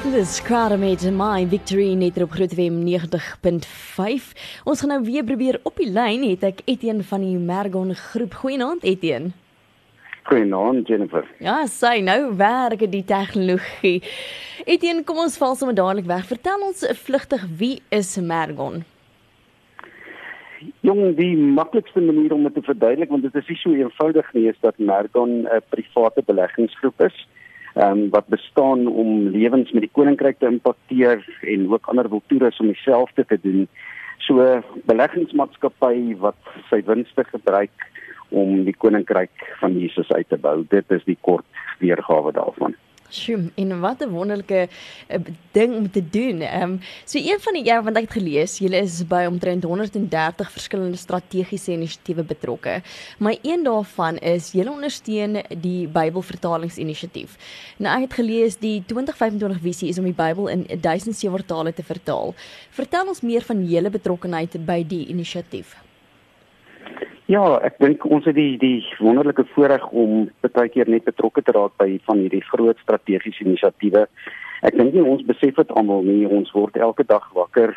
Dis Crowder met my victory net op Groot FM 90.5. Ons gaan nou weer probeer op die lyn het ek Etienne van die Mergon groep. Goeienaand Etienne. Goeienaand Jennifer. Ja, sy nou werk die tegnologie. Etienne, kom ons val sommer dadelik weg. Vertel ons vlugtig wie is Mergon? Jong, die maklikste manier om dit te verduidelik want dit is nie so eenvoudig nie is dat Mergon 'n private beleggingsgroep is ehm um, wat bestaan om lewens met die koninkryk te impakteer en ook ander wiltoeres om dieselfde te doen. So beleggingsmaatskappy wat sy winste gebruik om die koninkryk van Jesus uit te bou. Dit is die kort weergawe daarvan. Sjoe, en wat 'n wonderlike uh, ding om te doen. Ehm um, so een van die ja, want ek het gelees, julle is by omtrent 130 verskillende strategiese inisiatiewe betrokke. Maar een daarvan is julle ondersteun die Bybelvertalingsinisiatief. Nou ek het gelees die 2025 visie is om die Bybel in 1700 tale te vertaal. Vertel ons meer van julle betrokkeheid by die inisiatief. Ja, ek dink ons het die die wonderlike voorreg om baie keer net betrokke te raak by van hierdie groot strategiese inisiatiewe. Ek dink nie ons besef dit almal nie. Ons word elke dag wakker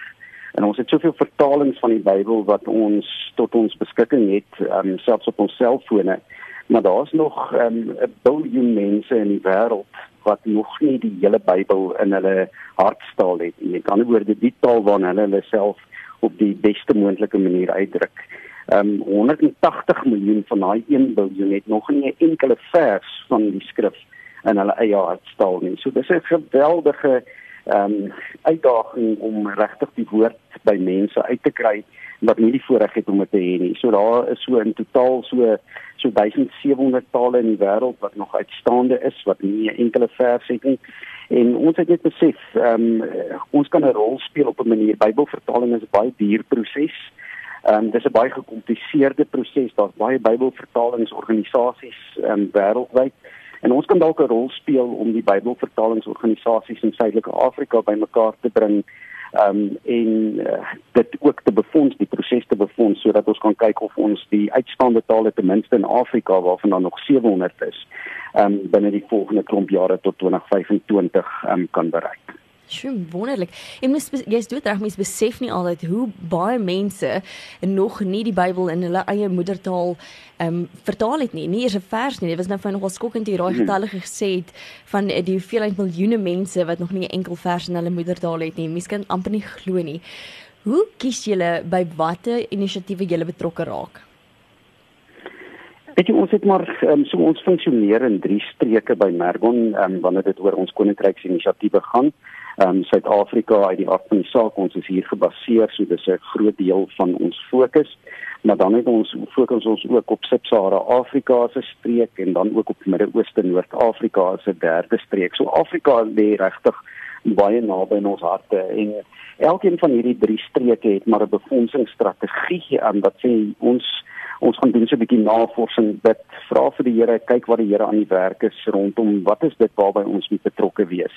en ons het soveel vertalings van die Bybel wat ons tot ons beskikking het, um, selfs op ons selfone. Maar daar's nog um, 'n um, biljoen mense in die wêreld wat nog nie die hele Bybel in hulle hartstaal het nie. Met ander woorde, die taal waarna hulle hulle self op die beste moontlike manier uitdruk um, ehm, 180 miljoen van daai 1 biljoen het nog nie 'n enkele vers van die skrif in hulle eie hartstaal nie. So dis 'n geweldige ehm um, uitdaging om regtig die woord by mense uit te kry wat nie die voorreg het om dit te hê nie. So daar is so in totaal so so 1700 tale in die wêreld wat nog uitstaande is wat nie 'n enkele vers het nie. En ons het net besef, ehm um, ons kan 'n rol speel op 'n manier. Bybelvertaling is 'n baie duur proses. Ehm um, dis 'n baie gekompliseerde proses. Daar's baie Bybelvertalingsorganisasies ehm um, wêreldwyd en ons kan dalk 'n rol speel om die Bybelvertalingsorganisasies in Suidelike Afrika bymekaar te bring ehm um, en uh, dit ook te befonds, die proses te befonds sodat ons kan kyk of ons die uitstaande tale ten minste in Afrika waarvan daar nog 700 is, um, binne die volgende klomp jare tot 2025 ehm um, kan bereik. Sjoe, wonderlik. En mens jy's dood reg mens besef nie altyd hoe baie mense nog nie die Bybel in hulle eie moedertaal ehm um, vertaal het nie. Nie eers 'n vers nie. Dit was nou vir nogal skokkend hier daai mhm. getalle gesê het van die hoeveelheid miljoene mense wat nog nie 'n enkel vers in hulle moedertaal het nie. Mens kan amper nie glo nie. Hoe kies julle by watter inisiatiewe julle betrokke raak? Weet jy ons het maar um, so ons funksioneer in drie streke by Mergon um, wanneer dit oor ons koninkryksinisiatiewe gaan. Ehm um, Suid-Afrika uit die af van die saak ons is hier gebaseer so dis 'n groot deel van ons fokus. Maar dan het ons fokus ons ook op Sub-Sahara Afrika se streek en dan ook op Midde-Ooste Noord-Afrika se derde streek. So Afrika lê regtig baie naby in ons harte en elkeen van hierdie drie streke het maar 'n befondsingsstrategie aan wat sê ons ons gaan doen so 'n bietjie navorsing dit vra vir die Here kyk wat die Here aan die werk is rondom wat is dit waarby ons moet betrokke wees?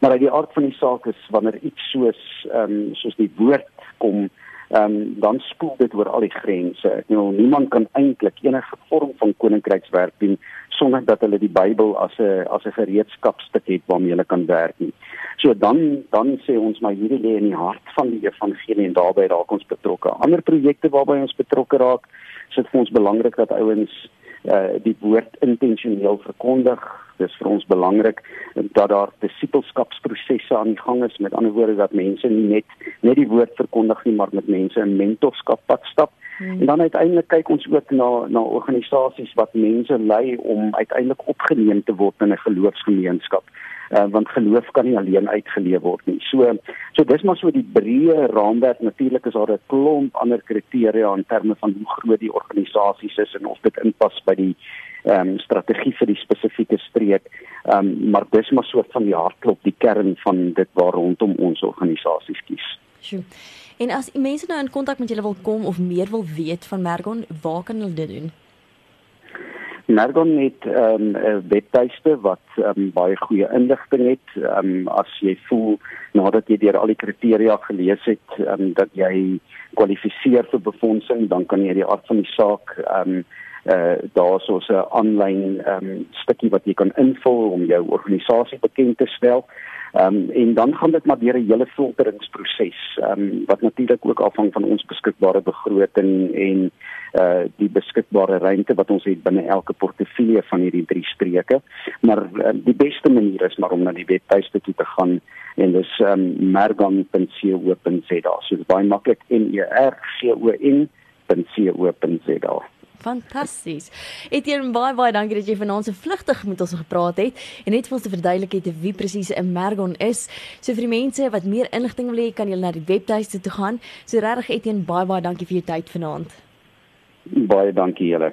Maar uit die aard van die saak is wanneer iets soos ehm um, soos die woord kom ehm um, dan spoel dit oor al die grense. Ek nou niemand kan eintlik enige vorm van koninkrykswerk doen sonder dat hulle die Bybel as 'n as 'n gereedskapstuk het waarmee hulle kan werk nie. So dan dan sê ons maar hierdie lê in die hart van die evangelie en daarbey raak ons betrokke. Ander projekte waarby ons betrokke raak, is dit vir ons belangrik dat ouens uh, die woord intentioneel verkondig. Dis vir ons belangrik dat daar disipelskapsprosesse aan die gang is. Met ander woorde dat mense nie net net die woord verkondig nie, maar met mense in mentorskap pad stap. Hmm. En dan uiteindelik kyk ons ook na na organisasies wat mense lei om uiteindelik opgeneem te word in 'n geloofsgemeenskap uh, want geloof kan nie alleen uitgeleef word nie. So so dis maar so die breë raamwerk. Natuurlik is daar 'n klomp ander kriteria in terme van hoe groot die organisasies is en of dit inpas by die ehm um, strategie vir die spesifieke streek. Ehm um, maar dis maar so van die hartklop, die kern van dit waar rondom ons organisasies kies. Sjoe. En as mense nou in kontak met julle wil kom of meer wil weet van Mergon, waar kan hulle dit doen? Mergon het ehm, um, webtuiste wat um, baie goeie inligting het. Um, as jy voel nadat jy deur al die kriteria gelees het um, dat jy kwalifiseer vir befondsing, dan kan jy die aard van die saak ehm um, uh daar's ons 'n aanlyn ehm um, stukkie wat jy kan invul om jou organisasie bekend te stel. Ehm um, en dan gaan dit maar deur 'n hele filteringsproses ehm um, wat natuurlik ook afhang van ons beskikbare begroting en uh die beskikbare ruimte wat ons het binne elke portefeulje van hierdie drie streke. Maar uh, die beste manier is maar om na die webtuiste toe te gaan en dis ehm um, mergon.co.za. So baie maklik N E R C O N.co.za. Fantasties. Etienne baie baie dankie dat jy vanaand so vlugtig met ons gepraat het en net vir ons te verduidelik het wie presies 'n Mergon is. So vir die mense wat meer inligting wil hê, kan jy na die webtuiste toe gaan. So regtig Etienne baie baie dankie vir jou tyd vanaand. Baie dankie julle.